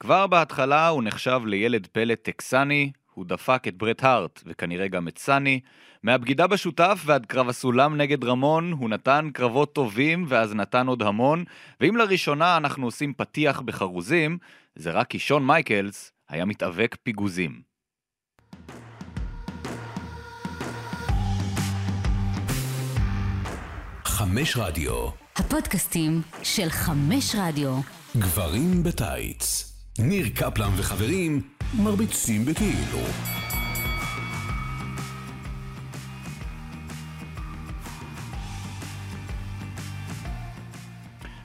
כבר בהתחלה הוא נחשב לילד פלא טקסני, הוא דפק את ברט הארט, וכנראה גם את סאני. מהבגידה בשותף ועד קרב הסולם נגד רמון, הוא נתן קרבות טובים ואז נתן עוד המון, ואם לראשונה אנחנו עושים פתיח בחרוזים, זה רק כי שון מייקלס היה מתאבק פיגוזים. חמש רדיו, הפודקאסטים של חמש רדיו. גברים בטייץ. ניר קפלן וחברים מרביצים בכאילו.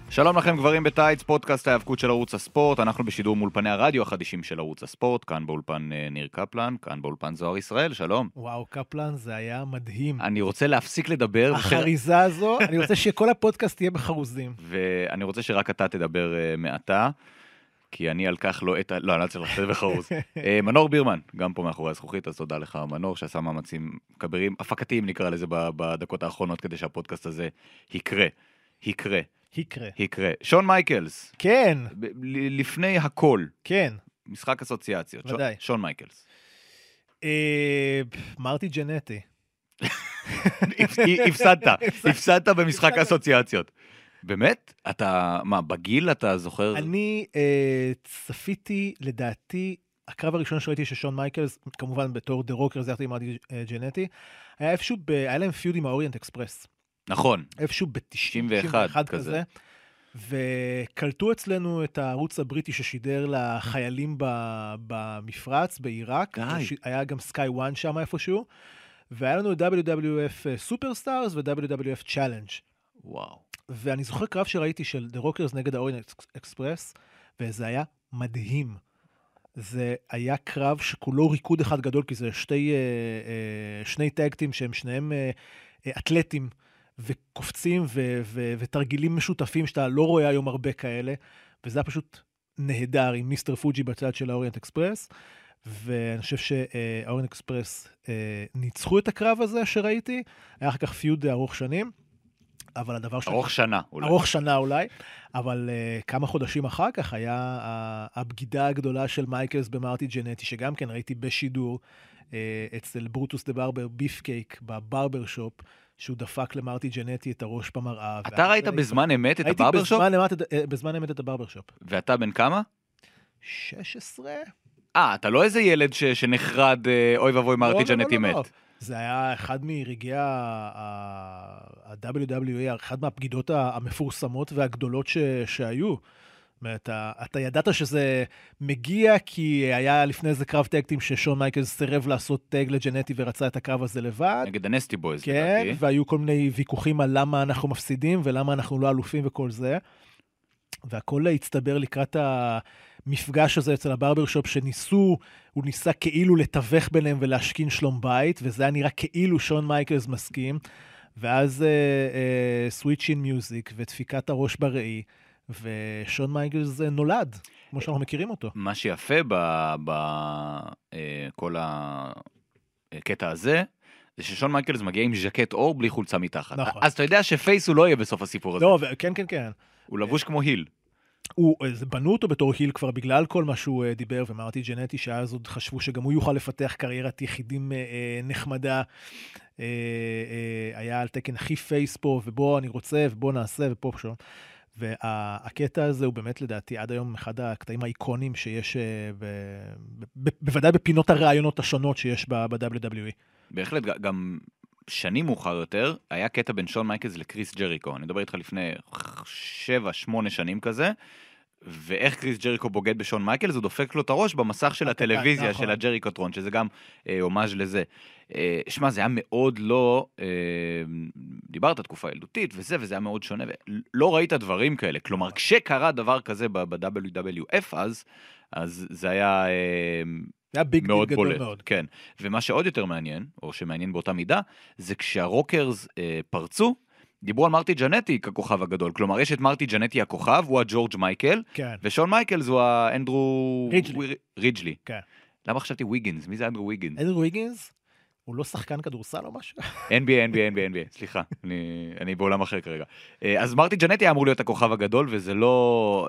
שלום לכם גברים בטייץ, פודקאסט ההיאבקות של ערוץ הספורט, אנחנו בשידור מאולפני הרדיו החדישים של ערוץ הספורט, כאן באולפן אה, ניר קפלן, כאן באולפן זוהר ישראל, שלום. וואו, קפלן, זה היה מדהים. אני רוצה להפסיק לדבר, החריזה הזו, אני רוצה שכל הפודקאסט יהיה בחרוזים. ואני רוצה שרק אתה תדבר אה, מעתה, כי אני על כך לא את ה... לא, אני לא צריך לתת בחרוז. אה, מנור בירמן, גם פה מאחורי הזכוכית, אז תודה לך מנור, שעשה מאמצים כבירים, הפקתיים נקרא לזה בדקות האחרונות, כדי שהפודקאסט הזה יקרה. יקרה, יקרה. יקרה. שון מייקלס, כן, לפני הכל, כן. משחק אסוציאציות. ודאי. שון מייקלס. אה, מרטי ג'נטי. הפ- הפסדת, הפסדת במשחק. אסוציאציות. באמת? אתה, מה, בגיל אתה זוכר? אני אה, צפיתי, לדעתי, הקרב הראשון שראיתי של שון מייקלס, כמובן בתור The Rocker, זה יחד עם אה, ג'נטי, היה איפשהו, ב- היה להם feud עם ה Orient Express. נכון, איפשהו ב-90, 91 כזה. וקלטו אצלנו את הערוץ הבריטי ששידר לחיילים ב- במפרץ, בעיראק. די. היה גם Sky 1 שם איפשהו. והיה לנו WWF Superstars ו-WWF Challenge. וואו. ואני זוכר קרב שראיתי של The Rockers נגד ה Orient Express, וזה היה מדהים. זה היה קרב שכולו ריקוד אחד גדול, כי זה שתי, אה, אה, שני tag team ים שהם שניהם אה, אתלטים, וקופצים ו- ו- ותרגילים משותפים שאתה לא רואה היום הרבה כאלה, וזה היה פשוט נהדר עם מיסטר פוג'י בצד של ה Orient Express. ואני חושב שה Orient Express ניצחו את הקרב הזה שראיתי, היה אחר כך feud ארוך שנים, אבל הדבר ש... ארוך שנה, אולי. ארוך שנה אולי, אבל אה, כמה חודשים אחר כך היה אה, הבגידה הגדולה של מייקלס במרטי ג'נטי, שגם כן ראיתי בשידור אה, אצל ברוטוס דה ברבר ביף קייק בברבר שופ, שהוא דפק למרטי ג'נטי את הראש במראה. אתה ראית ראיתי- בזמן אמת את ראיתי ה Barber Shop? אה, בזמן אמת את ה Barber Shop. ואתה בן כמה? 16? אה, אתה לא איזה ילד ש- שנחרד, אוי ואבוי לא, מרטי לא, לא, ג'נטי לא, לא. מת. זה היה אחד מרגעי ה-WWE, אחת מהבגידות ה- המפורסמות והגדולות ש- שהיו. זאת אומרת, ה- אתה ידעת שזה מגיע כי היה לפני איזה קרב tag team ששון מייקלס סירב לעשות tag לג'נטי ורצה את הקרב הזה לבד. נגד ה Nasty Boys, כן, לדעתי. והיו כל מיני ויכוחים על למה אנחנו מפסידים ולמה אנחנו לא אלופים וכל זה. והכל הצטבר לקראת המפגש הזה אצל ה Barber Shop, שניסו, הוא ניסה כאילו לתווך ביניהם ולהשכין שלום בית, וזה היה נראה כאילו שון מייקלס מסכים. ואז Sweet Chin Music ודפיקת הראש בראי, ושון מייקלס אה, נולד, כמו שאנחנו מכירים אותו. מה שיפה בכל הקטע הזה, זה ששון מייקלס מגיע עם ז'קט אור בלי חולצה מתחת. נכון. אז אתה יודע ש face הוא לא יהיה בסוף הסיפור הזה. לא, כן, כן, כן. הוא לבוש כמו היל. הוא, אה, בנו אותו בתור היל כבר בגלל כל מה שהוא אה, דיבר, ומרטי ג'נטי, שאז עוד חשבו שגם הוא יוכל לפתח קריירת יחידים אה, נחמדה. היה על תקן הכי פייס פה, ובוא אני רוצה, ובוא נעשה, ופה ושם. והקטע הזה הוא באמת לדעתי עד היום אחד הקטעים האיקונים שיש, ב, ב, בוודאי בפינות הראיונות השונות שיש ב-WWE. בהחלט, גם שנים מאוחר יותר, היה קטע בין שון מייקלס לקריס ג'ריקו. אני מדבר איתך לפני שבע, שמונה שנים כזה. ואיך קריס ג'ריקו בוגד בשון מייקלס, הוא דופק לו את הראש במסך של הטלוויזיה נכון. של הג'ריקוטרון, שזה גם אה, הומאז' לזה. אה, שמע, זה היה מאוד לא... אה, דיברת תקופה ילדותית וזה, וזה היה מאוד שונה, ולא ראית דברים כאלה. כלומר, כשקרה דבר כזה ב-WWF אז, אז זה היה... אה, זה היה big deal מאוד גדול בולט, מאוד. כן. ומה שעוד יותר מעניין, או שמעניין באותה מידה, זה כשה Rockers אה, פרצו, דיברו על מרטי ג'נטי ככוכב הגדול. כלומר, יש את מרטי ג'נטי הכוכב, הוא הג'ורג' מייקל, כן. ושון מייקלס הוא האנדרו... רידג'לי. וויר- רידג'לי. כן. למה חשבתי ויגינס? מי זה אנדרו ויגינס? אדרו ויגינס, הוא לא שחקן כדורסל או משהו? NBA, NBA, NBA, NBA, סליחה, אני, אני בעולם אחר כרגע. אה, אז מרטי ג'נטי היה אמור להיות הכוכב הגדול, וזה לא...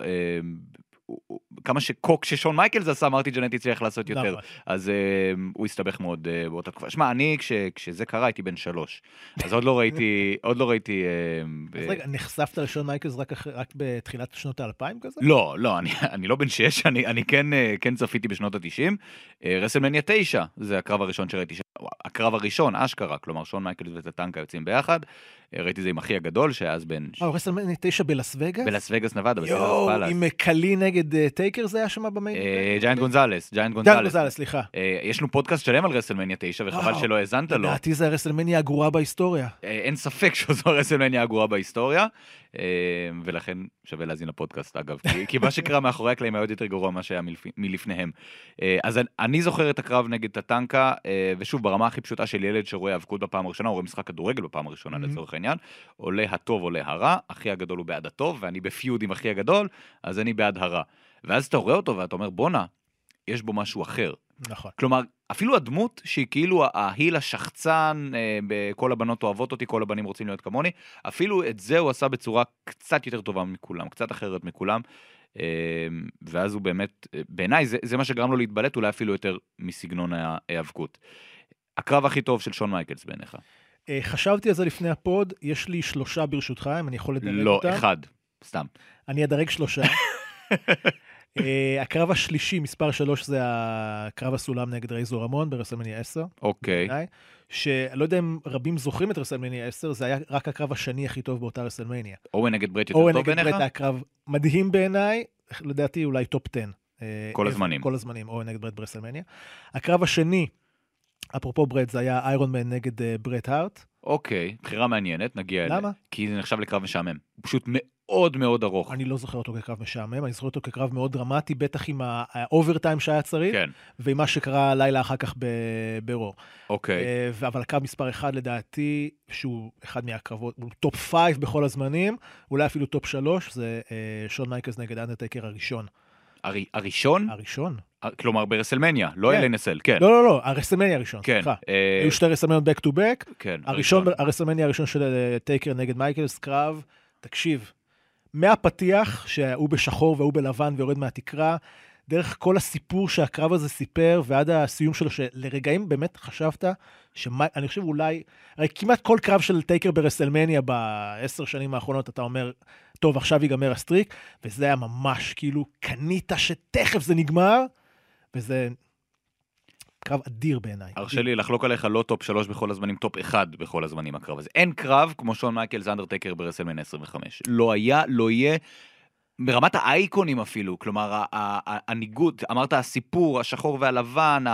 כמה קוק ששון מייקלס עשה, מרטי ג'נט הצליח לעשות יותר. נכון. אז אה, הוא הסתבך מאוד אה, באותה תקופה. שמע, אני, כש, כשזה קרה, הייתי בן שלוש. אז עוד לא ראיתי, עוד לא ראיתי... אה, אז רגע, נחשפת לשון מייקלס רק בתחילת שנות האלפיים כזה? לא, לא, אני, אני לא בן שש, אני, אני כן, כן צפיתי בשנות התשעים. רסלמניה 9, זה הקרב הראשון שראיתי, הקרב הראשון, אשכרה, כלומר שון מייקלס וטטנקה יוצאים ביחד. אה, ראיתי את זה עם אחי הגדול, שהיה אז בן... אה, רסלמניה 9 בלאס וגאס? בלאס וגאס נבדה, בסדר יואו. עם קלי נגד אה, טייקר זה היה שם ב main? אה, ג'יינט גונזלס, ג'יינט גונזלס. סליחה. אה, יש לנו פודקאסט שלם על רסלמניה 9, וחבל. שלא האזנת לו. לדעתי זה הרסלמניה הגרועה בהיסטוריה. אה, אין ספק שזו הרסלמניה הגרועה בהיסטוריה, אה, ולכן שווה להאזין לפודקאסט אגב, כי, כי מה שקרה מאחורי הקלעים היה עוד יותר גרוע ממה שהיה מלפ... מלפניהם. אה, אז אני- אני זוכר את הקרב נגד טטנקה, אה, ושוב, ברמה הכי פשוטה של ילד שרואה האבקות בפעם הראשונה, הוא רואה משחק כדורגל בפעם הראשונה Mhm. לצורך העניין, עולה הטוב עולה הרע, אחי הגדול הוא בעד הטוב, ואני בפיוד עם אחי הגדול, אז אני בעד הרע. ואז אתה רואה אותו ואתה אומר, בואנה, יש בו משהו אחר. נכון. כלומר, אפילו הדמות שהיא כאילו ההיל השחצן, אה, כל הבנות אוהבות אותי, כל הבנים רוצים להיות כמוני, אפילו את זה הוא עשה בצורה קצת יותר טובה מכולם, קצת אחרת מכולם. אה, ואז הוא באמת, אה, בעיניי זה, זה מה שגרם לו להתבלט אולי אפילו יותר מסגנון ההיאבקות. הקרב הכי טוב של שון מייקלס בעיניך? חשבתי על זה לפני ה pod, יש לי שלושה ברשותך, אם אני יכול לדרג לא, אותם. אחד, סתם. אני אדרג שלושה. אה, הקרב השלישי, מספר שלוש, זה קרב הסולם נגד רייזור רמון ברסלמניה 10. אוקיי, בעיניי, שלא יודע אם רבים זוכרים את רסלמניה 10, זה היה רק הקרב השני הכי טוב באותה רסלמניה. אוון נגד ברט יותר אוון טוב נגד בעיניך? ברט היה קרב מדהים בעיניי, לדעתי אולי top 10. אה, כל ever, הזמנים. כל הזמנים, אוון נגד ברט ברסלמניה. הקרב השני, אפרופו ברט, זה היה Iron Man נגד אה, ברט הארט. אוקיי, בחירה מעניינת, נגיע אליה. למה? כי זה נחשב לקרב משעמם. הוא פשוט מאוד מאוד ארוך. אני לא זוכר אותו כקרב משעמם, אני זוכר אותו כקרב מאוד דרמטי, בטח עם ה overtime שהיה צריך, כן, ועם מה שקרה לילה אחר כך ב Raw. אוקיי. אה, ו- אבל הקרב מספר אחד לדעתי, שהוא אחד מהקרבות, הוא top five בכל הזמנים, אולי אפילו top שלוש, זה אה, שון מייקלס נגד אנדרטייקר הראשון. הר- הראשון? הראשון? כלומר ברסלמניה, לא כן. LNSL, כן. לא, לא, לא, הרסלמניה הראשון, כן, סליחה. אה, היו שתי רסלמניות back to back, כן, הראשון, הרסלמניה הראשון של אה, טייקר נגד מייקלס, קרב, תקשיב, מהפתיח, שהוא בשחור והוא בלבן ויורד מהתקרה, דרך כל הסיפור שהקרב הזה סיפר, ועד הסיום שלו, שלרגעים באמת חשבת, שמי, אני חושב אולי, הרי כמעט כל קרב של טייקר ברסלמניה בעשר שנים האחרונות, אתה אומר, טוב, עכשיו ייגמר ה streak, וזה היה ממש כאילו, קנית שתכף זה נגמר, וזה קרב אדיר בעיניי. הרשה לי לחלוק עליך לא top 3 בכל הזמנים, top 1 בכל הזמנים הקרב הזה. אין קרב כמו שון מייקלס אנדרטקר ברסלמניה 25. לא היה, לא יהיה. ברמת האייקונים אפילו, כלומר הניגוד, אמרת הסיפור, השחור והלבן,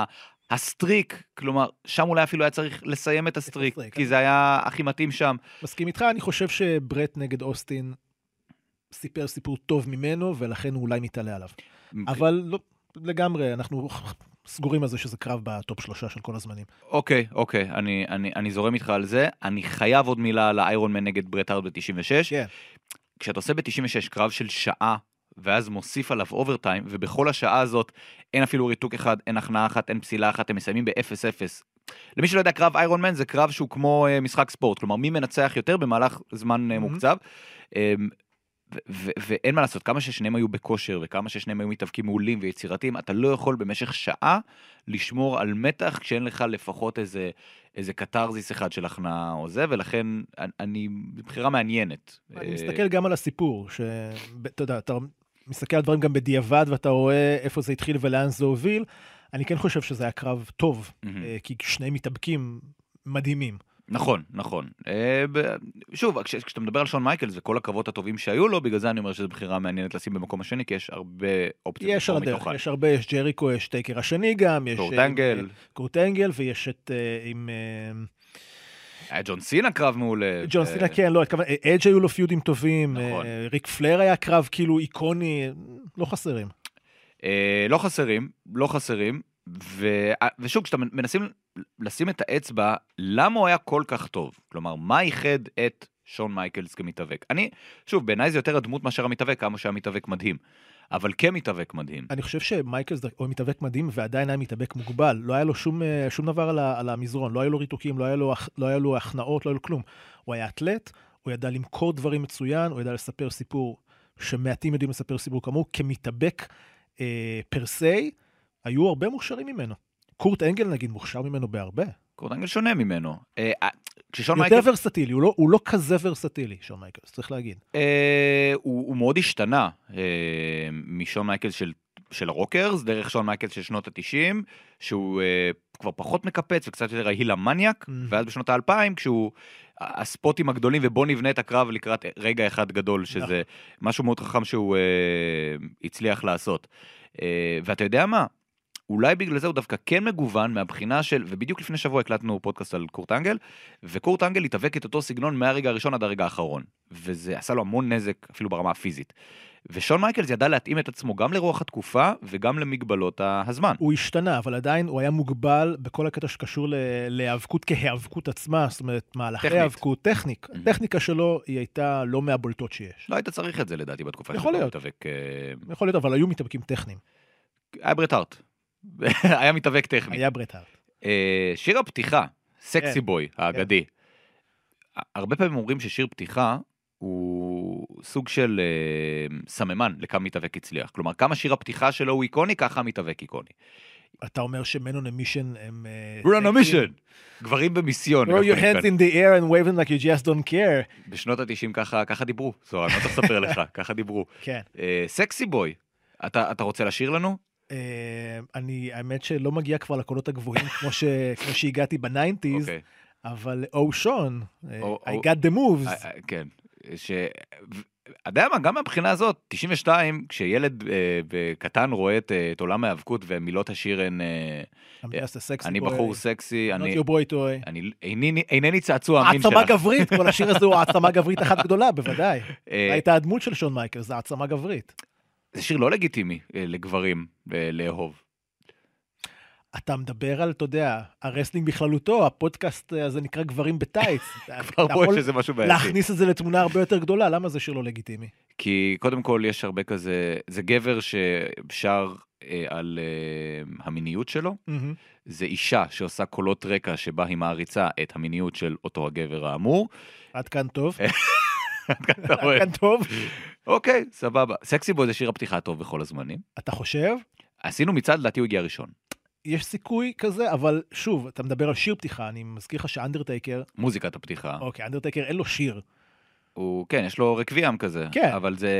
ה streak, כלומר, שם אולי אפילו היה צריך לסיים את ה streak, ה streak, כי זה היה הכי מתאים שם. מסכים איתך, אני חושב שברט נגד אוסטין סיפר סיפור טוב ממנו, ולכן הוא אולי מתעלה עליו. אבל לא, לגמרי, אנחנו סגורים על זה שזה קרב ב top שלושה של כל הזמנים. אוקיי, אוקיי, אני, אני, אני זורם איתך על זה. אני חייב עוד מילה על ה Iron Man נגד ברט הארד ב-96. כן. כשאתה עושה ב-96 קרב של שעה, ואז מוסיף עליו overtime, ובכל השעה הזאת אין אפילו ריתוק אחד, אין הכנעה אחת, אין פסילה אחת, הם מסיימים ב-0-0. למי שלא יודע, קרב איירון מן זה קרב שהוא כמו אה, משחק ספורט, כלומר מי מנצח יותר במהלך זמן Mhm. מוקצב. ואין מה לעשות, כמה ששניהם היו בכושר וכמה ששניהם היו מתאבקים מעולים ויצירתיים, אתה לא יכול במשך שעה לשמור על מתח כשאין לך לפחות איזה, איזה קתרזיס אחד של הכנעה או זה, ולכן אני- בחירה מעניינת. אני אה, מסתכל גם על הסיפור, שאתה יודע, אתה מסתכל על דברים גם בדיעבד, ואתה רואה איפה זה התחיל ולאן זה הוביל. אני כן חושב שזה היה קרב טוב. אה, כי שני מתאבקים מדהימים. נכון, נכון. אה, שוב, כש- כשאתה מדבר על שון מייקלס וכל הקרבות הטובים שהיו לו, בגלל זה אני אומר שזו בחירה מעניינת לשים במקום השני, כי יש הרבה אופציות. יש על לבחור הדרך. יש הרבה, יש ג'ריקו, יש טייקר השני גם, יש... קורט אה, אנגל. קורט אנגל, ויש את... אה, עם... היה ג'ון סינה קרב מעולה. ג'ון סינה, כן, לא, אדג' היו לו פיודים טובים, נכון. ריק פלר היה קרב כאילו איקוני, לא חסרים. אה, לא חסרים, לא חסרים, ו... ושוב, כשאתה מנסים לשים את האצבע, למה הוא היה כל כך טוב? כלומר, מה איחד את שון מייקלס כמתאבק? אני, שוב, בעיניי זה יותר הדמות מאשר המתאבק, כמה שהמתאבק מדהים. אבל כמתאבק מדהים. אני חושב שמייקלס הוא מתאבק מדהים ועדיין היה מתאבק מוגבל, לא היה לו שום, אה, שום דבר על, על המזרון, לא היה לו ריתוקים, לא היה לו, לא היה לו הכנעות, לא היה לו כלום. הוא היה אתלט, הוא ידע למכור דברים מצוין, הוא ידע לספר סיפור שמעטים יודעים לספר סיפור כמוהו, כמתאבק אה, per se, היו הרבה מוכשרים ממנו. קורט אנגל נגיד מוכשר ממנו בהרבה. קורט אנגל שונה ממנו. אה, אה, כששון יותר מייקלס... ורסטילי, הוא לא, הוא לא כזה ורסטילי, שון מייקלס, צריך להגיד. אה, הוא, הוא מאוד השתנה אה, משון מייקלס של, של הרוקרס, דרך שון מייקלס של שנות ה-90, שהוא אה, כבר פחות מקפץ וקצת יותר ההיל המניאק, Mm. ואז בשנות האלפיים, כשהוא... הספוטים הגדולים ובוא נבנה את הקרב לקראת רגע אחד גדול, שזה נכון. משהו מאוד חכם שהוא אה, הצליח לעשות. אה, ואתה יודע מה? אולי בגלל זה הוא דווקא כן מגוון מהבחינה של, ובדיוק לפני שבוע הקלטנו פודקאסט על קורט אנגל, וקורט אנגל התאבק את אותו סגנון מהרגע הראשון עד הרגע האחרון. וזה עשה לו המון נזק, אפילו ברמה הפיזית. ושון מייקלס ידע להתאים את עצמו גם לרוח התקופה וגם למגבלות הזמן. הוא השתנה, אבל עדיין הוא היה מוגבל בכל הקטע שקשור ל- להיאבקות כהיאבקות עצמה, זאת אומרת, מהלכי. היאבקות, טכניק. Mhm. הטכניקה שלו היא הייתה לא מהבולטות שיש. לא היית צריך את זה לדעתי בתקופה יכול שאתה להיות. מתאבק. אה, יכול להיות, אבל היו מתאבקים טכניים. היה ברט הארט. היה מתאבק טכני. היה ברט הארט. אה, שיר הפתיחה, סקסי כן. בוי האגדי. הרבה פעמים אומרים ששיר פתיחה הוא סוג של אה, סממן לכמה מתאבק הצליח. כלומר, כמה שיר הפתיחה שלו הוא איקוני, ככה המתאבק איקוני. אתה אומר שמנון אמישן הם... אה, a סקסים? mission. גברים במיסיון. Throw your hands in the air and wave them like you just don't care. בשנות ה-90 ככה, ככה דיברו. זוהר, אני לא צריך לספר לך, ככה דיברו. כן. אה, סקסי בוי, אתה, אתה רוצה לשיר לנו? אה, אני, האמת שלא מגיע כבר לקולות הגבוהים כמו ש- כמו שהגעתי בניינטיז, אוקיי. אבל או שון, אה, I got the moves. אה, אה, כן. ש... אתה יודע מה, גם מהבחינה הזאת, 92, כשילד אה, קטן רואה את, את עולם ההיאבקות ומילות השיר הן, אה, אני בחור סקסי, אני. אני אינני, אינני צעצוע המין העצמה שלך. גברית, כל השיר הזה הוא העצמה גברית אחת גדולה, בוודאי. הייתה הדמות של שון מייקל, זה העצמה גברית. זה שיר לא לגיטימי אה, לגברים אה, לאהוב. אתה מדבר על, אתה יודע, ה wrestling בכללותו, הפודקאסט הזה נקרא גברים בטייץ. כבר יש איזה משהו בעייתי. להכניס את זה לתמונה הרבה יותר גדולה, למה זה שיר לא לגיטימי? כי קודם כל יש הרבה כזה, זה גבר ששר אה, על אה, המיניות שלו. זה אישה שעושה קולות רקע שבה היא מעריצה את המיניות של אותו הגבר האמור. עד כאן טוב. אתה רואה? עד כאן טוב. אוקיי, סבבה. סקסי בוי זה שיר הפתיחה הטוב בכל הזמנים. אתה חושב? עשינו מצעד, לדעתי הוא הגיע ראשון. יש סיכוי כזה, אבל שוב, אתה מדבר על שיר פתיחה, אני מזכיר לך שאנדרטייקר, מוזיקת הפתיחה. אוקיי, אנדרטייקר אין לו שיר. הוא, כן, יש לו רקוויאם כזה. כן. אבל זה...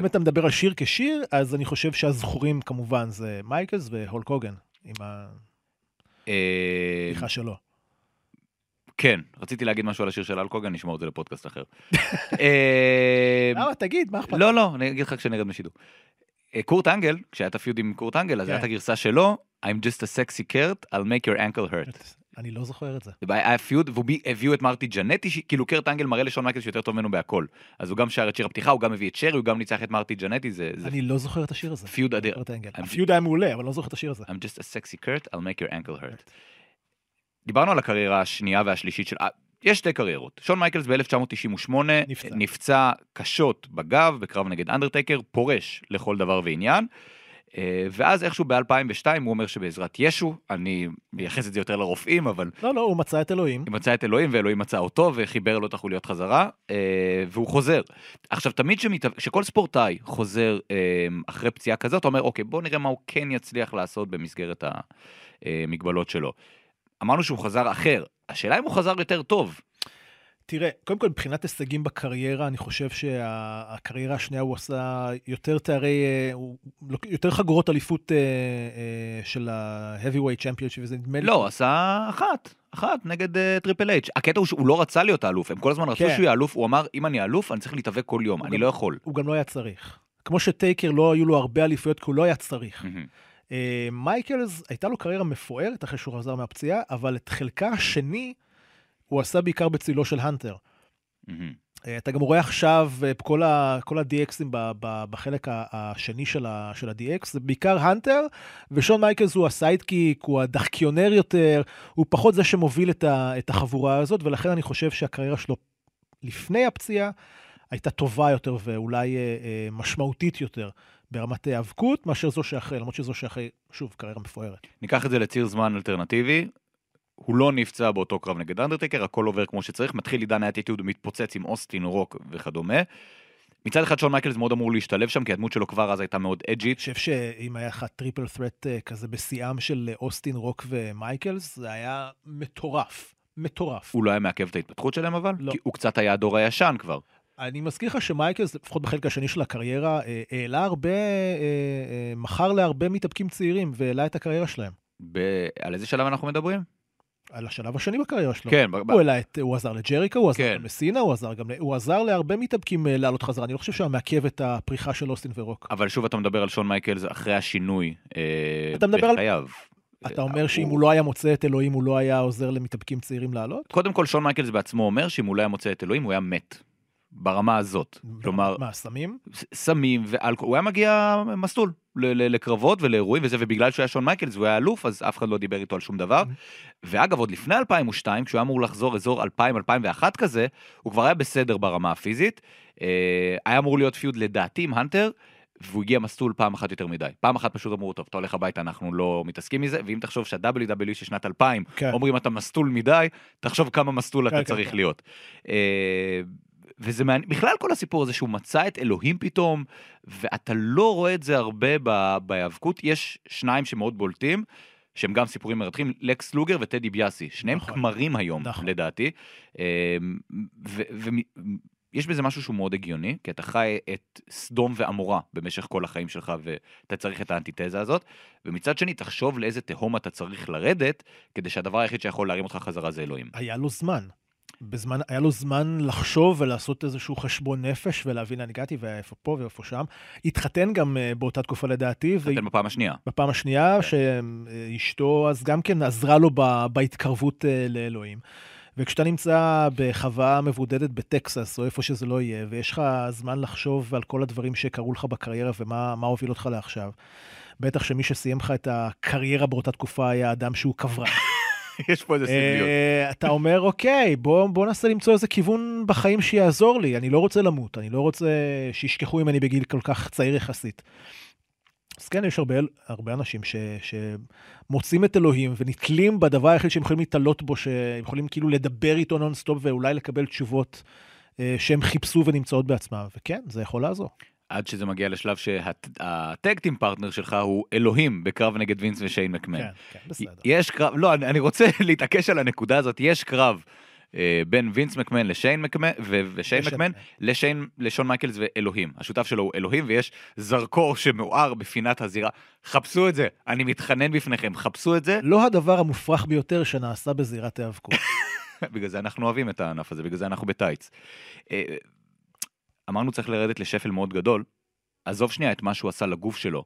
אם אתה מדבר על שיר כשיר, אז אני חושב שהזכורים כמובן זה מייקלס והולק הוגן, עם אה, הפתיחה שלו. כן, רציתי להגיד משהו על השיר של אלקוגן, נשמור את זה לפודקאסט אחר. אה, למה, תגיד, מה אכפת? לא, לא, אני אגיד לך כשנרד משידור. אה, קורט אנגל, כשהיה את הפיוד עם קורט אנגל, אז כן. הייתה את הגרסה שלו, I'm just a sexy Kurt, I'll make your ankle hurt. אני לא זוכר את זה. היה feud, והביאו את מרטי ג'נטי, כאילו קורט אנגל מראה לשון מייקל שיותר טוב ממנו בהכל. אז הוא גם שר את שיר הפתיחה, הוא גם מביא את שרי, הוא גם ניצח את מרטי ג'נטי, זה אני לא זוכר את השיר הזה. feud אדיר. ה feud היה מעולה, אבל לא זוכר את השיר הזה. I'm just a sexy Kurt, I'll make your ankle hurt. דיברנו על הקריירה השנייה והשלישית של... אה, יש שתי קריירות. שון מייקלס ב-1998 נפצע. נפצע קשות בגב בקרב נגד אנדרטייקר, פורש לכל דבר ועניין. אה, ואז איכשהו ב-2002 הוא אומר שבעזרת ישו, אני מייחס את זה יותר לרופאים, אבל לא, לא, הוא מצא את אלוהים. הוא מצא את אלוהים ואלוהים מצא אותו וחיבר לו את החוליות חזרה אה, והוא חוזר. עכשיו תמיד שמת... שכל ספורטאי חוזר אחרי פציעה כזאת, אתה אומר אוקיי בוא נראה מה הוא כן יצליח לעשות במסגרת המגבלות שלו. אמרנו שהוא חזר אחר, השאלה אם הוא חזר יותר טוב. תראה, קודם כל מבחינת הישגים בקריירה, אני חושב שהקריירה השנייה הוא עשה יותר תארי, אה, הוא- יותר חגורות אליפות אה, אה, של ה-heavyweight championship, וזה נדמה לי... לא, עשה אחת, אחת נגד טריפל אייץ'. הקטע הוא שהוא לא רצה להיות האלוף, הם כל הזמן רצו כן. שהוא יהיה אלוף, הוא אמר אם אני אלוף אני צריך להתאבק כל יום, אני גם- לא יכול. הוא גם לא היה צריך. כמו שטייקר לא היו לו הרבה אליפויות, כי הוא לא היה צריך. אה, מייקלס, הייתה לו קריירה מפוארת אחרי שהוא חזר מהפציעה, אבל את חלקה השני הוא עשה בעיקר בצילו של הנטר. מהמם. אה, אתה גם רואה עכשיו אה, כל, ה, כל ה-DXים ב- ב- בחלק השני של, ה, של ה-DX, זה בעיקר הנטר, ושון מייקלס הוא ה sidekick, הוא הדחקיונר יותר, הוא פחות זה שמוביל את, ה, את החבורה הזאת, ולכן אני חושב שהקריירה שלו לפני הפציעה הייתה טובה יותר ואולי אה, אה, משמעותית יותר ברמת היאבקות, מאשר זו שאחרי, למרות שזו שאחרי, שוב, קריירה מפוארת. ניקח את זה לציר זמן אלטרנטיבי. הוא לא נפצע באותו קרב נגד אנדרטקר, הכל עובר כמו שצריך, מתחיל עידן האטיטוד, מתפוצץ עם אוסטין, רוק וכדומה. מצד אחד שון מייקלס מאוד אמור להשתלב שם, כי הדמות שלו כבר אז הייתה מאוד edgy-ת. אני חושב שאם היה לך triple threat כזה בשיאם של אוסטין, רוק ומייקלס, זה היה מטורף. מטורף. הוא לא היה מעכב את ההתפתחות שלהם אבל? לא. כי הוא קצת היה הדור הישן כבר. אני מזכיר לך שמייקלס, לפחות בחלק השני של הקריירה, אה, העלה הרבה, אה, אה, מכר להרבה מתאבקים צעירים והעלה את הקריירה שלהם. ב... על איזה שלב אנחנו מדברים? על השלב השני בקריירה שלו. כן, ב- ב- הוא העלה את, הוא עזר לג'ריקו, הוא עזר כן. גם לסינה, הוא עזר גם, הוא עזר להרבה מתאבקים לעלות חזרה. אני לא חושב שהוא מעכב את הפריחה של אוסטין ורוק. אבל שוב אתה מדבר על שון מייקלס אחרי השינוי אתה מדבר על- בחייו. אתה אומר שאם הוא לא היה מוצא את אלוהים, הוא לא היה עוזר למתאבקים צעירים לעלות? קודם כל שון מייקלס בעצמו אומר שאם הוא לא היה מוצא את אלוהים הוא היה מת. ברמה הזאת. כלומר, מה, סמים? סמים ואלכוהול, הוא היה מגיע מסטול לקרבות ולאירועים וזה, ובגלל שהוא היה שון מייקלס והוא היה אלוף, אז אף אחד לא דיבר איתו על שום דבר. ואגב, עוד לפני 2002, כשהוא היה אמור לחזור אזור 2000-2001 כזה, הוא כבר היה בסדר ברמה הפיזית. אה, היה אמור להיות פיוד לדעתי עם הנטר, והוא הגיע מסלול פעם אחת יותר מדי. פעם אחת פשוט אמרו, טוב, אתה הולך הביתה, אנחנו לא מתעסקים מזה, ואם תחשוב שה-WWE של שנת 2000, כן. אומרים אתה מסטול מדי, תחשוב כמה מסטול כן, אתה כן, צריך כן. להיות. וזה מעניין, בכלל כל הסיפור הזה שהוא מצא את אלוהים פתאום, ואתה לא רואה את זה הרבה ב- בהיאבקות, יש שניים שמאוד בולטים, שהם גם סיפורים מרתחים, לקס לוגר וטדי ביאסי, שניהם נכון. כמרים היום, נכון. לדעתי. אה, ויש בזה משהו שהוא מאוד הגיוני, כי אתה חי את סדום ועמורה במשך כל החיים שלך, ואתה צריך את האנטיתזה הזאת, ומצד שני, תחשוב לאיזה תהום אתה צריך לרדת, כדי שהדבר היחיד שיכול להרים אותך חזרה זה אלוהים. היה לו זמן. בזמן, היה לו זמן לחשוב ולעשות איזשהו חשבון נפש ולהבין לאן הגעתי ואיפה פה ואיפה שם. התחתן גם אה, באותה תקופה לדעתי, אתם בפעם השנייה. בפעם השנייה, כן. שאשתו אז גם כן עזרה לו ב- בהתקרבות אה, לאלוהים. וכשאתה נמצא בחווה מבודדת בטקסס, או איפה שזה לא יהיה, ויש לך זמן לחשוב על כל הדברים שקרו לך בקריירה ומה מה הוביל אותך לעכשיו, בטח שמי שסיים לך את הקריירה באותה תקופה היה אדם שהוא קברן. יש פה איזה סמליות. אה, אתה אומר, אוקיי, בוא, ננסה למצוא איזה כיוון בחיים שיעזור לי. אני לא רוצה למות, אני לא רוצה שישכחו ממני בגיל כל כך צעיר יחסית. אז כן, יש הרבה, הרבה אנשים ש, שמוצאים את אלוהים ונתלים בדבר היחיד שהם יכולים להתעלות בו, שהם יכולים כאילו לדבר איתו נונסטופ ואולי לקבל תשובות אה, שהם חיפשו ונמצאות בעצמם. וכן, זה יכול לעזור. עד שזה מגיע לשלב שה tag team partner שלך הוא אלוהים בקרב נגד וינס ושיין מקמן. כן, כן, בסדר. יש קרב, לא, אני, אני רוצה להתעקש על הנקודה הזאת, יש קרב אה, בין וינס מקמן לשיין מקמן, ו- ושיין ושיין מקמן מקמן. לשיין, לשון מייקלס ואלוהים. השותף שלו הוא אלוהים, ויש זרקור שמואר בפינת הזירה. חפשו את זה, אני מתחנן בפניכם, חפשו את זה. לא הדבר המופרך ביותר שנעשה בזירת היאבקות. בגלל זה אנחנו אוהבים את הענף הזה, בגלל זה אנחנו בטייץ. אמרנו צריך לרדת לשפל מאוד גדול, עזוב שנייה את מה שהוא עשה לגוף שלו.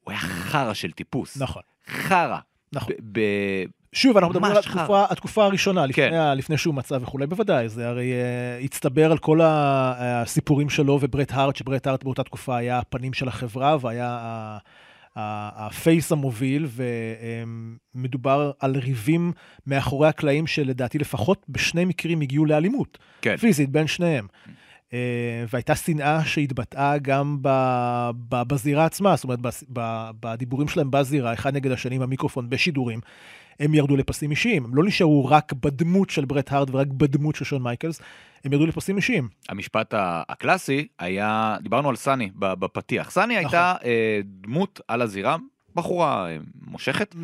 הוא היה חרא של טיפוס. נכון, חרא. נכון. ב- ב- שוב, אנחנו מדברים על התקופה, התקופה הראשונה, לפני, כן. לפני שהוא מצא וכולי, בוודאי, זה הרי uh, הצטבר על כל הסיפורים שלו וברט הארט, שברט הארט באותה תקופה היה הפנים של החברה והיה ה face המוביל, ומדובר על ריבים מאחורי הקלעים שלדעתי לפחות בשני מקרים הגיעו לאלימות, כן. פיזית בין שניהם. אה, והייתה שנאה שהתבטאה גם ב, ב, בזירה עצמה, זאת אומרת, ב, בדיבורים שלהם בזירה, אחד נגד השני במיקרופון, בשידורים, הם ירדו לפסים אישיים. הם לא נשארו רק בדמות של ברט הארט ורק בדמות של שון מייקלס, הם ירדו לפסים אישיים. המשפט הקלאסי היה, דיברנו על סאני ב- בפתיח. סאני הייתה אה, דמות על הזירה, בחורה אה, מושכת,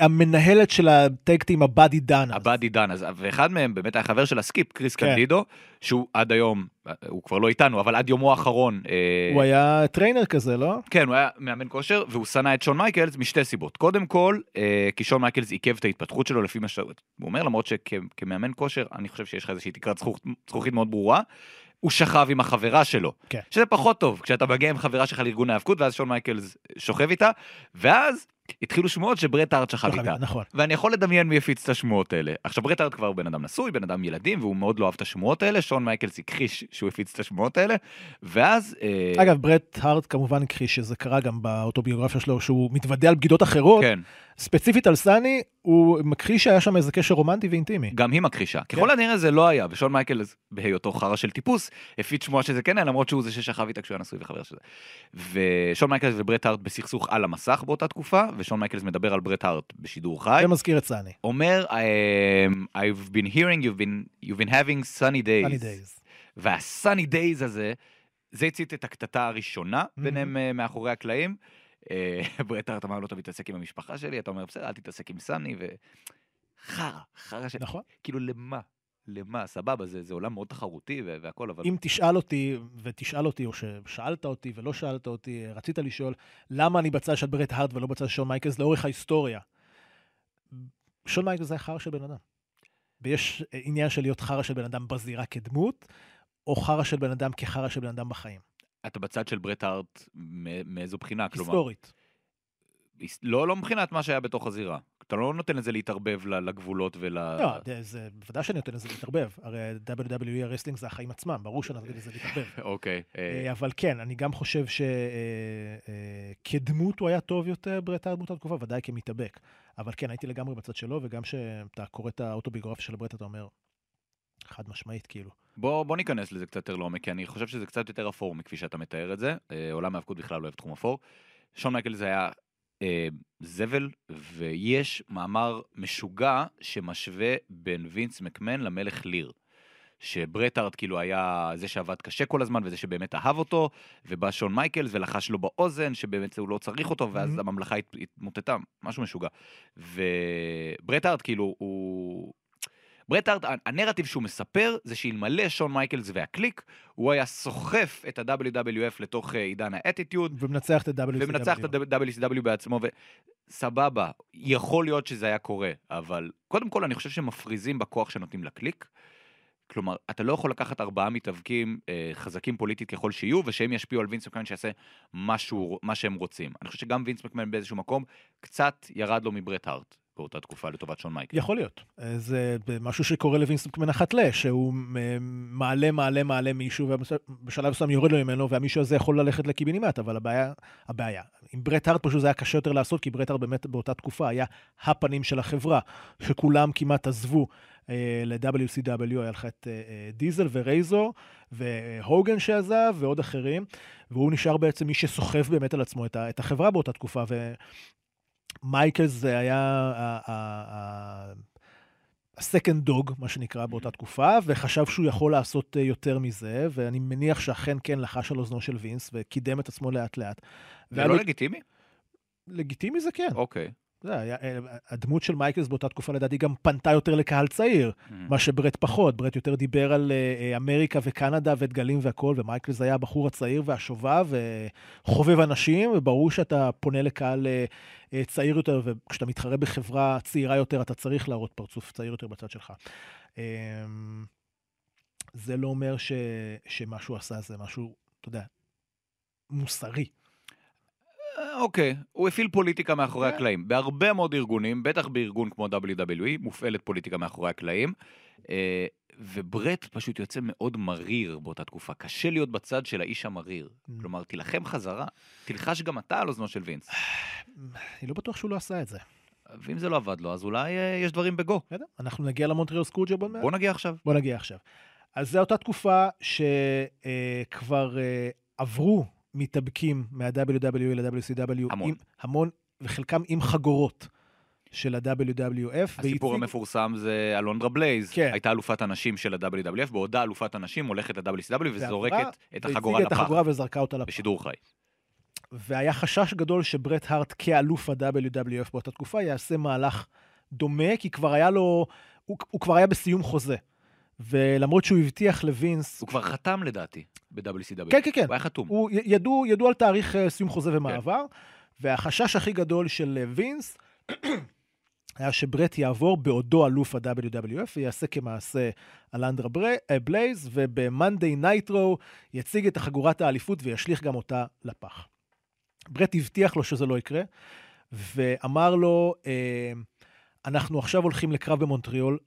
המנהלת של ה tag team, ה Body Donnas. ה Body Don, אז- ואחד מהם באמת היה חבר של ה Skip, קריס כן. קנדידו, שהוא עד היום, אה, הוא כבר לא איתנו, אבל עד יומו האחרון, אה, הוא היה trainer כזה, לא? כן, הוא היה מאמן כושר, והוא שנא את שון מייקלס משתי סיבות. קודם כל, אה, כי שון מייקלס עיכב את ההתפתחות שלו לפי מה ש... הוא אומר, למרות שכמאמן כושר, אני חושב שיש לך איזושהי תקרת זכוכ- זכוכית מאוד ברורה. הוא שכב עם החברה שלו, כן. שזה פחות טוב, כשאתה מגיע עם חברה שלך לארגון ההאבקות, ואז שון מייקלס שוכב איתה, ואז התחילו שמועות שברט הארט שכב איתה. נכון. ואני יכול לדמיין מי הפיץ את השמועות האלה. עכשיו ברט הארט כבר בן אדם נשוי, בן אדם ילדים, והוא מאוד לא אהב את השמועות האלה, שון מייקלס הכחיש שהוא הפיץ את השמועות האלה, ואז... אה, אגב, ברט הארט כמובן הכחיש שזה קרה גם באוטוביוגרפיה שלו, שהוא מתוודה על בגידות אחרות. כן, ספציפית על סאני, הוא מכחיש שהיה שם איזה קשר רומנטי ואינטימי. גם היא מכחישה. ככל הנראה זה לא היה, ושון מייקלס, בהיותו חרא של טיפוס, הפיץ שמועה שזה כן היה, למרות שהוא זה ששכב איתה כשהוא היה נשוי וחבר של זה. ושון מייקלס וברט הארט בסכסוך על המסך באותה תקופה, ושון מייקלס מדבר על ברט הארט בשידור חי. זה מזכיר את סאני. אומר, um, I've been hearing you've been, you've been having sunny days. Sunny days. וה sunny days הזה, זה הצית את הקטטה הראשונה ביניהם אה, מאחורי הקלעים. אה, ברט הארט אמר לא טוב להתעסק עם המשפחה שלי, אתה אומר בסדר, אל תתעסק עם סאני, ו... חרא, של... נכון. כאילו למה? למה? סבבה, זה, זה עולם מאוד תחרותי והכל, אבל... אם תשאל אותי, ותשאל אותי, או ששאלת אותי ולא שאלת אותי, רצית לשאול, למה אני בצד של ברט הארט ולא בצד של שון מייקלס לאורך ההיסטוריה? שון מייקלס היה חרא של בן אדם. ויש עניין של להיות חרא של בן אדם בזירה כדמות, או חרא של בן אדם כחרא של בן אדם בחיים. אתה בצד של ברט הארט מאיזו בחינה? כלומר, היסטורית. היס- לא, לא מבחינת מה שהיה בתוך הזירה. אתה לא נותן לזה להתערבב לגבולות ול... לא, זה- בוודאי שאני נותן לזה להתערבב. הרי WWE ה wrestling זה החיים עצמם, ברור שאני נותן לזה להתערבב. אוקיי. אה, אה, אבל כן, אני גם חושב שכדמות הוא היה טוב יותר ברט הארט באותה תקופה, ודאי כמתאבק. אבל כן, הייתי לגמרי בצד שלו, וגם כשאתה קורא את האוטוביוגרפיה של ברט, אתה אומר, חד משמעית, כאילו. בוא, בוא ניכנס לזה קצת יותר לעומק, כי אני חושב שזה קצת יותר אפור מכפי שאתה מתאר את זה. אה, עולם ההאבקות בכלל לא אוהב תחום אפור. שון מייקלס היה אה, זבל, ויש מאמר משוגע שמשווה בין וינס מקמן למלך ליר. שברט הארט כאילו היה זה שעבד קשה כל הזמן וזה שבאמת אהב אותו, ובא שון מייקלס ולחש לו באוזן שבאמת הוא לא צריך אותו, ואז אהם. הממלכה הת- התמוטטה, משהו משוגע. וברט הארט כאילו הוא... ברט הארט, הנרטיב שהוא מספר זה שאלמלא שון מייקלס והקליק, הוא היה סוחף את ה-WWF לתוך אה, עידן האטיטיוד, ומנצח את ה-WCW. ומנצח את ה-WCW בעצמו, וסבבה, יכול להיות שזה היה קורה, אבל קודם כל אני חושב שמפריזים בכוח שנותנים לקליק. כלומר, אתה לא יכול לקחת ארבעה מתאבקים אה, חזקים פוליטית ככל שיהיו, ושהם ישפיעו על וינס מקמן שיעשה משהו, מה שהם רוצים. אני חושב שגם וינס מקמן באיזשהו מקום קצת ירד לו מברט הארט באותה תקופה לטובת שון מייקל. יכול להיות. אה, זה משהו שקורה לווינס מקמן אחת ל, שהוא אה, מעלה, מעלה, מעלה מישהו, ובשלב מסוים יורד לו ממנו, והמישהו הזה יכול ללכת לקיבינימט, אבל הבעיה, הבעיה. עם ברט הארט פשוט זה היה קשה יותר לעשות, כי ברט הארט באמת באותה תקופה היה הפנים של החברה, שכולם כמעט עזבו אה, ל-WCW, היה לך את דיזל ורייזור, והוגן שעזב, ועוד אחרים, והוא נשאר בעצם מי שסוחב באמת על עצמו את החברה באותה תקופה. מייקלס זה היה ה- ה- ה- ה second dog, מה שנקרא, באותה תקופה, וחשב שהוא יכול לעשות אה, יותר מזה, ואני מניח שאכן כן לחש על אוזנו של וינס, וקידם את עצמו לאט-לאט. זה לא לגיטימי? לגיטימי זה כן. אוקיי. זה היה, אה, הדמות של מייקלס באותה תקופה לדעתי גם פנתה יותר לקהל צעיר, מה שברט פחות. ברט יותר דיבר על אה, אה, אמריקה וקנדה ודגלים והכל, ומייקלס היה הבחור הצעיר והשובב וחובב אנשים, וברור שאתה פונה לקהל צעיר יותר, וכשאתה מתחרה בחברה צעירה יותר, אתה צריך להראות פרצוף צעיר יותר בצד שלך. אה, זה לא אומר ש, שמה שהוא עשה זה משהו, אתה יודע, מוסרי. אה, אוקיי, הוא הפעיל פוליטיקה מאחורי כן. הקלעים. בהרבה מאוד ארגונים, בטח בארגון כמו WWE, מופעלת פוליטיקה מאחורי הקלעים. אה, וברט פשוט יוצא מאוד מריר באותה תקופה. קשה להיות בצד של האיש המריר. Mm. כלומר, תילחם חזרה, תלחש גם אתה על אוזנו של וינס. אני לא בטוח שהוא לא עשה את זה. ואם זה לא עבד לו, אז אולי אה, יש דברים בגו. בסדר? אנחנו נגיע למונטריאל סקרוג'ר עוד מעט. בוא נגיע עכשיו. בוא נגיע עכשיו. אז זו אותה תקופה שכבר אה, עברו מתאבקים מה-WW ל-WCW. המון. עם, המון, וחלקם עם חגורות של ה-WWF. הסיפור והציג- המפורסם זה אלונדרה בלייז, כן. הייתה אלופת הנשים של ה-WWF, בעודה אלופת הנשים הולכת ל-WCW וזורקת את החגורה והציגה את לפח, החגורה וזרקה אותה לפח. בשידור חי. והיה חשש גדול שברט הארט כאלוף ה-WWF באותה תקופה יעשה מהלך דומה, כי כבר היה לו, הוא, הוא כבר היה בסיום חוזה. ולמרות שהוא הבטיח לווינס, הוא כבר חתם לדעתי ב-WCW. כן, כן, כן. הוא היה חתום. הוא, ידעו, ידעו על תאריך אה, סיום חוזה ומעבר, והחשש הכי גדול של אה, וינס היה שברט יעבור בעודו אלוף ה-WWF ויעשה כמעשה על אלונדרה בר- אה, בלייז, וב Monday Nitro יציג את החגורת האליפות וישליך גם אותה לפח. ברט הבטיח לו שזה לא יקרה, ואמר לו, אנחנו עכשיו הולכים לקרב במונטריאול,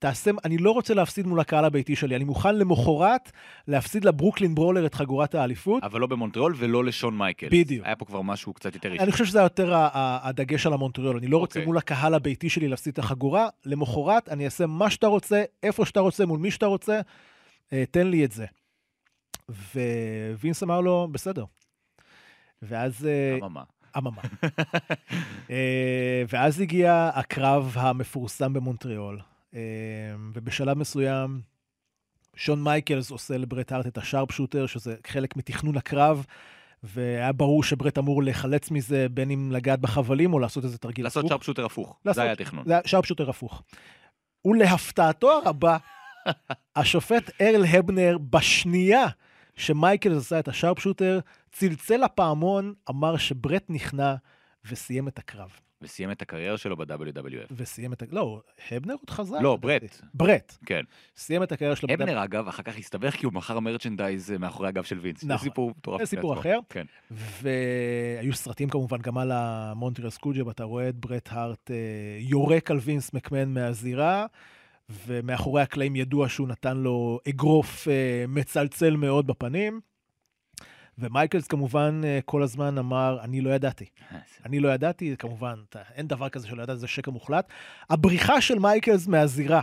תעשה, אני לא רוצה להפסיד מול הקהל הביתי שלי, אני מוכן למחרת להפסיד לברוקלין ברולר את חגורת האליפות. אבל לא במונטריאול ולא לשון מייקלס. בדיוק. היה פה כבר משהו קצת יותר אישי. אני חושב שזה יותר הדגש על המונטריאול. אני לא רוצה אוקיי. מול הקהל הביתי שלי להפסיד את החגורה, למחרת אני אעשה מה שאתה רוצה, איפה שאתה רוצה, מול מי שאתה רוצה, אה, תן לי את זה. ווינס אמר לו, בסדר. ואז... אה, אממה. אממה. אה, ואז הגיע הקרב המפורסם במונטריאול, ובשלב מסוים שון מייקלס עושה לברט הארט את ה sharpshooter, שזה חלק מתכנון הקרב, והיה ברור שברט אמור להיחלץ מזה, בין אם לגעת בחבלים או לעשות איזה תרגיל לעשות הפוך. sharpshooter הפוך, לעשות- זה היה התכנון. זה היה sharpshooter הפוך. ולהפתעתו הרבה, השופט ארל הבנר, בשנייה שמייקלס עשה את השארפ שוטר, צלצל לפעמון, אמר שברט נכנע וסיים את הקרב. וסיים את הקריירה שלו ב-WWF. וסיים את ה... לא, הבנר עוד חזר. לא. ברט. ברט. כן. סיים את הקריירה שלו. ב- הבנר, אגב, אחר כך הסתבך כי הוא מכר מרצ'נדייז אה, מאחורי הגב של וינס. זה נכון. סיפור מטורף. זה סיפור אחר. כן. והיו סרטים כמובן גם על המונטריאל סקוג'ה, ואתה רואה את ברט הארט אה, יורק על וינס מקמן מהזירה, ומאחורי הקלעים ידוע שהוא נתן לו אגרוף אה, מצלצל מאוד בפנים. ומייקלס כמובן אה, כל הזמן אמר, אני לא ידעתי. אני לא ידעתי, כמובן, אין דבר כזה שלא ידעתי, זה שקר מוחלט. הבריחה של מייקלס מהזירה,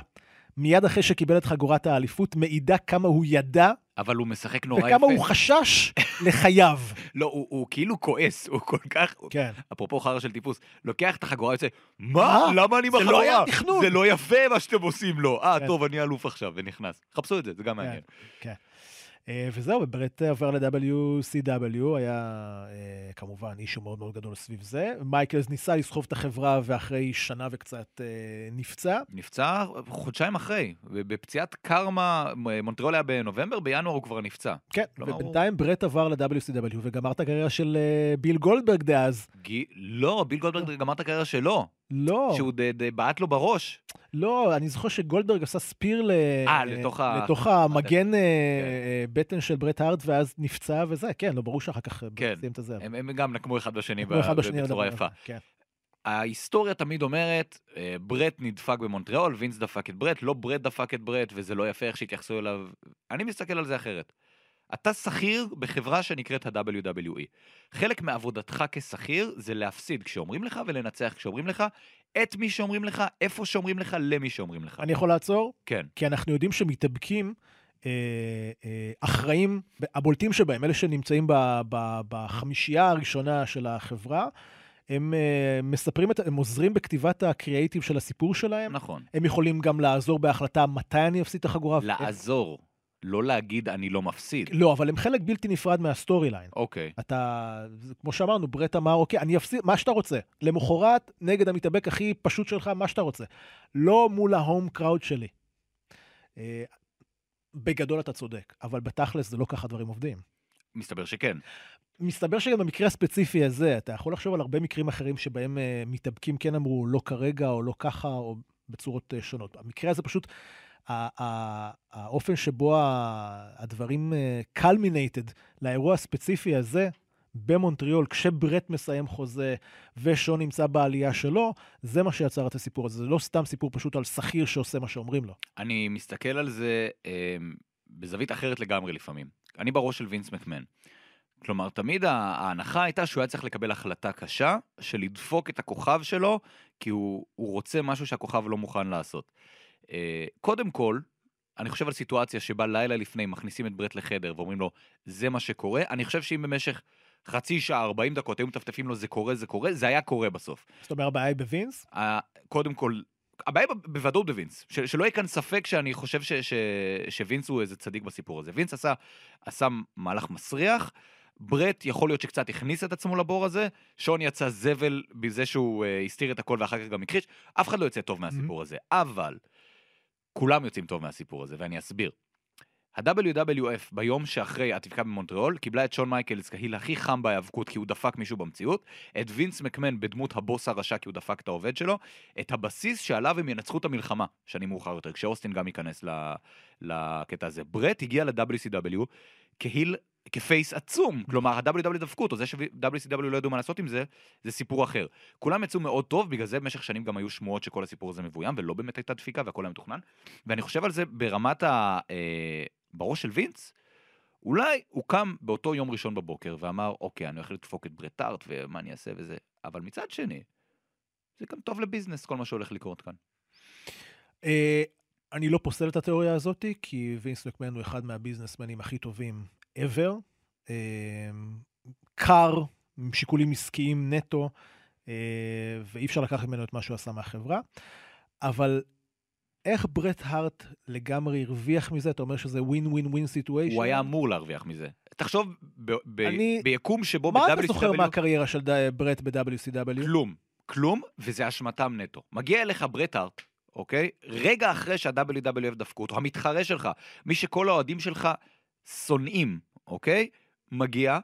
מיד אחרי שקיבל את חגורת האליפות, מעידה כמה הוא ידע אבל הוא משחק נורא יפה. וכמה הוא חשש לחייו. לא, הוא הוא כאילו כועס, הוא כל כך... כן. אפרופו חרא של טיפוס, לוקח את החגורה ויוצא, מה? מה? למה אני זה בחגורה? לא היה תכנון." זה לא יפה מה שאתם עושים לו. אה, כן. טוב, אני אלוף עכשיו, ונכנס. חפשו את זה, זה גם מעניין. אה, וזהו, וברט עבר ל-WCW, היה אה, כמובן אישו מאוד מאוד גדול סביב זה. מייקלס ניסה לסחוב את החברה, ואחרי שנה וקצת אה, נפצע. נפצע חודשיים אחרי, בפציעת קרמה, מונטריאול היה בנובמבר, בינואר הוא כבר נפצע. כן, כלומר, הוא- ובינתיים ברט עבר ל-WCW וגמר את הקריירה של אה, ביל גולדברג דאז. גי- לא, ביל גולדברג גמר את הקריירה שלו, לא, שהוא ד- ד- בעט לו בראש. לא, אני זוכר שגולדברג עשה ספיר ל... אה, לתוך ה- לתוך המגן אה, כן. אה, בטן של ברט הארט, ואז נפצע וזה, כן, לא, ברור שאחר כך כן. סיים את הזה. הם הם גם נקמו אחד בשני כמו אחד ב- בשני בצורה יפה. כן. ההיסטוריה תמיד אומרת, אה, ברט נדפק במונטריאול, וינס דפק את ברט, לא ברט דפק את ברט, וזה לא יפה איך שהתייחסו אליו. אני מסתכל על זה אחרת. אתה שכיר בחברה שנקראת ה-WWE. חלק מעבודתך כשכיר זה להפסיד כשאומרים לך ולנצח כשאומרים לך, את מי שאומרים לך, איפה שאומרים לך, למי שאומרים לך. אני יכול לעצור? כן. כי אנחנו יודעים שמתאבקים אה, אה, אחראים, הבולטים שבהם, אלה שנמצאים ב, ב, בחמישייה הראשונה של החברה, הם אה, מספרים, את, הם עוזרים בכתיבת הקריאייטיב של הסיפור שלהם. נכון. הם יכולים גם לעזור בהחלטה מתי אני אפסיד את החגורה. לעזור, לא להגיד אני לא מפסיד. לא, אבל הם חלק בלתי נפרד מה storyline. אוקיי. אתה, כמו שאמרנו, ברט אמר, אוקיי, אני אפסיד, מה שאתה רוצה. למחרת, נגד המתאבק הכי פשוט שלך, מה שאתה רוצה. לא מול ה home crowd שלי. אה, בגדול אתה צודק, אבל בתכלס זה לא ככה דברים עובדים. מסתבר שכן. מסתבר שגם במקרה הספציפי הזה, אתה יכול לחשוב על הרבה מקרים אחרים שבהם אה, מתאבקים כן אמרו לא כרגע, או לא ככה, או בצורות אה, שונות. המקרה הזה פשוט, האופן שבו הדברים קלמינטד לאירוע הספציפי הזה, במונטריאול, כשברט מסיים חוזה ושון נמצא בעלייה שלו, זה מה שיצר את הסיפור הזה. זה לא סתם סיפור פשוט על שכיר שעושה מה שאומרים לו. אני מסתכל על זה אה, בזווית אחרת לגמרי לפעמים. אני בראש של וינס מקמן. כלומר, תמיד ההנחה הייתה שהוא היה צריך לקבל החלטה קשה של לדפוק את הכוכב שלו, כי הוא, הוא רוצה משהו שהכוכב לא מוכן לעשות. אה, קודם כל, אני חושב על סיטואציה שבה לילה לפני מכניסים את ברט לחדר ואומרים לו, זה מה שקורה, אני חושב שאם במשך חצי שעה, 40 דקות היו מטפטפים לו, זה קורה, זה קורה, זה היה קורה בסוף. זאת אומרת, הבעיה היא בווינס? קודם כל, הבעיה בוודאות בווינס, ש- שלא יהיה כאן ספק שאני חושב ש- ש- שווינס הוא איזה צדיק בסיפור הזה. וינס עשה, עשה מהלך מסריח, ברט יכול להיות שקצת הכניס את עצמו לבור הזה, שון יצא זבל בזה שהוא uh, הסתיר את הכל ואחר כך גם הכחיש, אף אחד לא יוצא טוב מהסיפור הזה, אבל כולם יוצאים טוב מהסיפור הזה, ואני אסביר. ה-WWF ביום שאחרי הדפקה במונטריאול קיבלה את שון מייקלס כ heel הכי חם בהיאבקות כי הוא דפק מישהו במציאות, את וינס מקמן בדמות הבוס הרשע כי הוא דפק את העובד שלו, את הבסיס שעליו הם ינצחו את המלחמה, שנים מאוחר יותר, כשאוסטין גם ייכנס לקטע הזה. ברט הגיע ל-WCW כהיל, כפייס עצום, כלומר ה-WW דפקו אותו, זה ש-WCW לא ידעו מה לעשות עם זה, זה סיפור אחר. כולם יצאו מאוד טוב, בגלל זה במשך שנים גם היו שמועות שכל הסיפור הזה מבוים, ולא באמת הייתה דפיקה והכל היה מתוכנן. ואני חושב על זה ברמת ה... אה, בראש של וינץ, אולי הוא קם באותו יום ראשון בבוקר ואמר, אוקיי, אני הולך לדפוק את ברטארט ומה אני אעשה וזה, אבל מצד שני, זה גם טוב לביזנס כל מה שהולך לקרות כאן. אה, אני לא פוסל את התיאוריה הזאת, כי וינס מקמן הוא אחד מהביזנסמנים הכי טובים ever. אה, קר, עם שיקולים עסקיים נטו, אה, ואי אפשר לקחת ממנו את מה שהוא עשה מהחברה. אבל איך ברט הארט לגמרי הרוויח מזה? אתה אומר שזה win win win situation? הוא היה אמור להרוויח מזה. תחשוב, ב- ב- אני- ביקום שבו מה אתה ב-WCW... זוכר מהקריירה של ד- ברט ב-WCW? כלום, כלום, וזה אשמתם נטו. מגיע אליך ברט הארט, אוקיי? רגע אחרי שה-WWF דפקו אותו, המתחרה שלך, מי שכל האוהדים שלך שונאים, אוקיי? מגיע,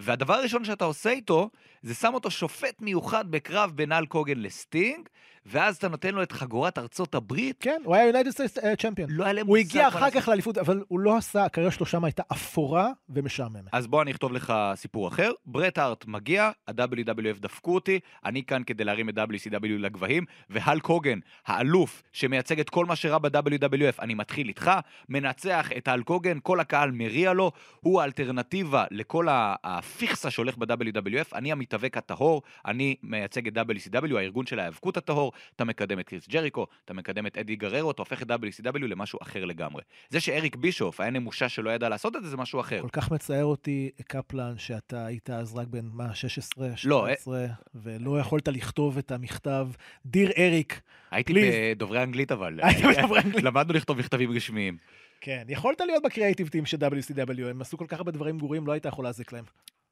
והדבר הראשון שאתה עושה איתו, זה שם אותו שופט מיוחד בקרב בין האלק הוגן לסטינג, ואז אתה נותן לו את חגורת ארצות הברית. כן, הוא היה United States champion. לא היה להם הוא הגיע אחר. כך לאליפות, אבל הוא לא עשה, הקריירה שלו שם הייתה אפורה ומשעממת. אז בוא אני אכתוב לך סיפור אחר. ברט הארט מגיע, ה-WWF דפקו אותי, אני כאן כדי להרים את WCW לגבהים, והל קוגן, האלוף שמייצג את כל מה שרע ב-WWF, אני מתחיל איתך, מנצח את הל קוגן, כל הקהל מריע לו, הוא האלטרנטיבה לכל ה- הפיכסה שהולך ב-WWF, אני המתאבק הטהור, אני מייצג את WCW, הארגון של ההיאבקות הטהור, אתה מקדם את קריס ג'ריקו, אתה מקדם את אדי גררו, אתה הופך את WCW למשהו אחר לגמרי. זה שאריק בישוף היה נמושה שלא ידע לעשות את זה, זה משהו אחר. כל כך מצער אותי, קפלן, שאתה היית אז רק בן, מה, 16, לא, 17, ולא יכולת לכתוב את המכתב, דיר אריק. הייתי Please. בדוברי אנגלית אבל. היית בדוברי אנגלית. למדנו לכתוב מכתבים רשמיים. כן, יכולת להיות בקריאייטיב טים של WCW, הם עשו כל כך הרבה דברים גרועים, לא היית יכול להזיק להם.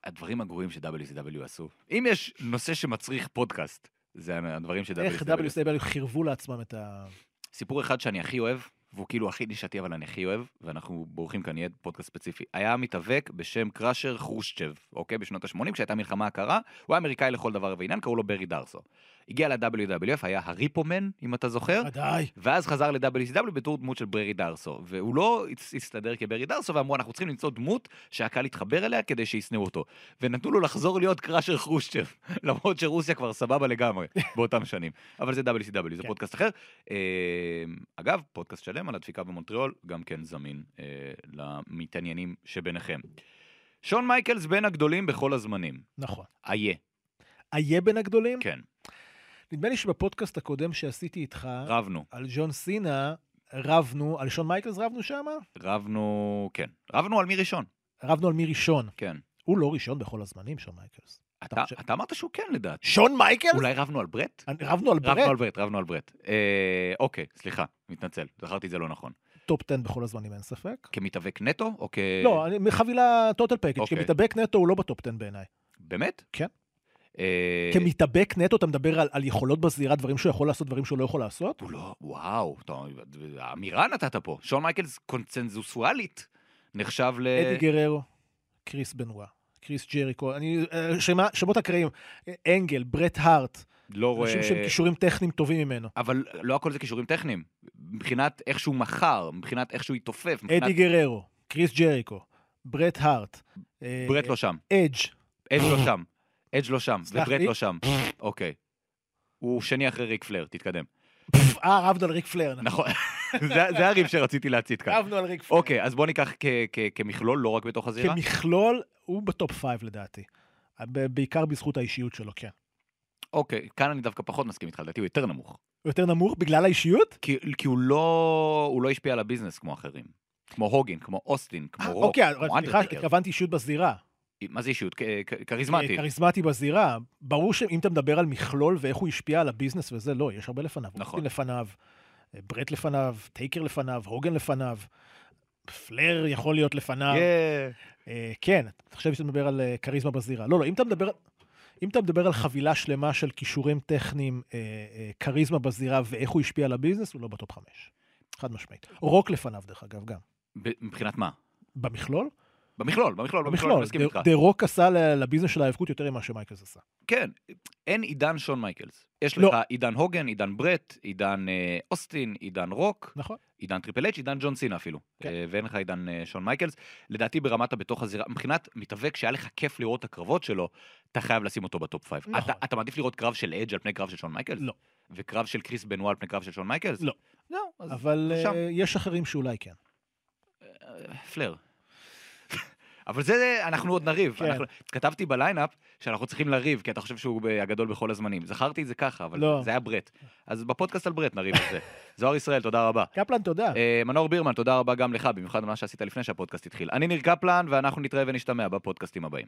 הדברים הגרועים ש-WCW עשו. אם יש נושא שמצריך פודקאסט, זה הדברים ש-WCW איך. WCW חירבו לעצמם את ה... סיפור אחד שאני הכי אוהב, והוא כאילו הכי נישתי אבל אני הכי אוהב, ואנחנו בורחים כאן, יהיה פודקאסט ספציפי. היה מתאבק בשם קראשר חרושצ'ב, אוקיי? בשנות ה-80, כשהייתה מלחמה הקרה, הוא היה אמריקאי לכל דבר ועניין, קראו לו ברי דרסו. הגיע ל-WWF, היה הריפומן, אם אתה זוכר, ודאי. ואז חזר ל-WCW בתור דמות של ברי דרסו, והוא לא הסתדר כברי דרסו, ואמרו, אנחנו צריכים למצוא דמות שהקהל יתחבר אליה כדי שישנאו אותו. ונתנו לו לחזור להיות קראשר חרושצ'ב, למרות שרוסיה כבר סבבה לגמרי באותם שנים. אבל זה WCW, זה כן. פודקאסט אחר. אה, אגב, פודקאסט שלם על הדפיקה במונטריאול, גם כן זמין אה, למתעניינים שביניכם. שון מייקלס בין הגדולים בכל הזמנים. נכון. איה, איה בין הגדולים? כן, נדמה לי שבפודקאסט הקודם שעשיתי איתך, רבנו. על ג'ון סינה, רבנו, על שון מייקלס רבנו שמה? רבנו, כן. רבנו על מי ראשון, רבנו על מי ראשון. כן. הוא לא ראשון בכל הזמנים, שון מייקלס. אתה, אתה אמרת שהוא כן לדעתי. שון מייקלס? אולי רבנו על ברט? רבנו על רבנו ברט? על ברט, רבנו על ברט. אה, אוקיי, סליחה, מתנצל, זכרתי את זה לא נכון. top 10 בכל הזמנים, אין ספק. כמתאבק נטו, או כ... לא, אני- חבילה total package, אוקיי. כמתאבק נטו הוא לא ב top 10 בעיניי. באמת? כן. אה, כמתאבק נטו אתה מדבר על, על יכולות בזירה, דברים שהוא יכול לעשות, דברים שהוא לא יכול לעשות? הוא לא, וואו, טוב, אמירה נתת פה. שון מייקלס קונצנזואלית נחשב ל... אדי גררו, קריס בנואה, קריס ג'ריקו, אני, אה, שמה- שמות אקראיים, אנגל, ברט הארט, לא רואה... אנשים שהם כישורים טכניים טובים ממנו. אבל לא הכל זה כישורים טכניים. מבחינת איך שהוא מכר, מבחינת איך שהוא התעופף, מבחינת... אדי גררו, קריס ג'ריקו, ברט הארט, אה, ברט לא שם. אדג', אדג' לא שם. אדג' לא שם, וברט? לא שם. אוקיי. הוא שני אחרי ריק פלייר, תתקדם. אה, רבנו על ריק פלייר, נכון. נכון, זה הריב שרציתי להצית כאן. רבנו על ריק פלייר. אוקיי, אז בוא ניקח כמכלול, לא רק בתוך הזירה. כמכלול, הוא ב top 5 לדעתי. בעיקר בזכות האישיות שלו, כן. אוקיי, כאן אני דווקא פחות מסכים איתך, לדעתי הוא יותר נמוך. הוא יותר נמוך בגלל האישיות? כי כי הוא לא הוא לא השפיע על ה business כמו אחרים. כמו הוגן, כמו אוסטין, כמו אה, רוק, אוקיי, כמו סליחה, אנדרטייקר. התכוונתי אישיות בזירה. מה זה אישיות? כ- כריזמטי. כריזמטי בזירה. ברור שאם אתה מדבר על מכלול ואיך הוא השפיע על ה business וזה, לא, יש הרבה לפניו. נכון. לפניו, ברט לפניו, טייקר לפניו, הוגן לפניו, פלייר יכול להיות לפניו. Yeah. אה, כן, עכשיו שאתה מדבר על אה, כריזמה בזירה. לא, לא, אם אתה מדבר... אם אתה מדבר על חבילה שלמה של כישורים טכניים, אה, אה, כריזמה בזירה ואיך הוא השפיע על ה business, הוא לא ב top חמש. חד משמעית. רוק לפניו, דרך אגב, גם. מבחינת מה? במכלול? במכלול, במכלול, במכלול, אני מסכים איתך. דה רוק עשה ל business של ההיאבקות יותר ממה שמייקלס עשה. כן, אין עידן שון מייקלס. יש לא. לך עידן הוגן, עידן ברט, עידן אה, אוסטין, עידן רוק, נכון. עידן טריפל אץ', עידן ג'ון סינה אפילו. כן. אה, ואין לך עידן אה, שון מייקלס. לדעתי ברמת הבתוך הזירה, מבחינת מתאבק שהיה לך כיף לראות את הקרבות שלו, אתה חייב לשים אותו ב top five. נכון. אתה, אתה מעדיף לראות קרב של אדג' על פני קרב של שון מייקלס? לא. וקרב של קריס בנואה על פני קרב של שון מייקלס? לא. לא, אבל. אה, יש אחרים שאולי כן. פלייר. אבל זה, אנחנו עוד נריב. כן. אנחנו, כתבתי ב lineup שאנחנו צריכים לריב, כי אתה חושב שהוא ב- הגדול בכל הזמנים. זכרתי את זה ככה, אבל לא. זה היה ברט. אז בפודקאסט על ברט נריב על זה. זוהר ישראל, תודה רבה. קפלן, תודה. אה, מנור בירמן, תודה רבה גם לך, במיוחד על מה שעשית לפני שהפודקאסט התחיל. אני ניר קפלן, ואנחנו נתראה ונשתמע בפודקאסטים הבאים.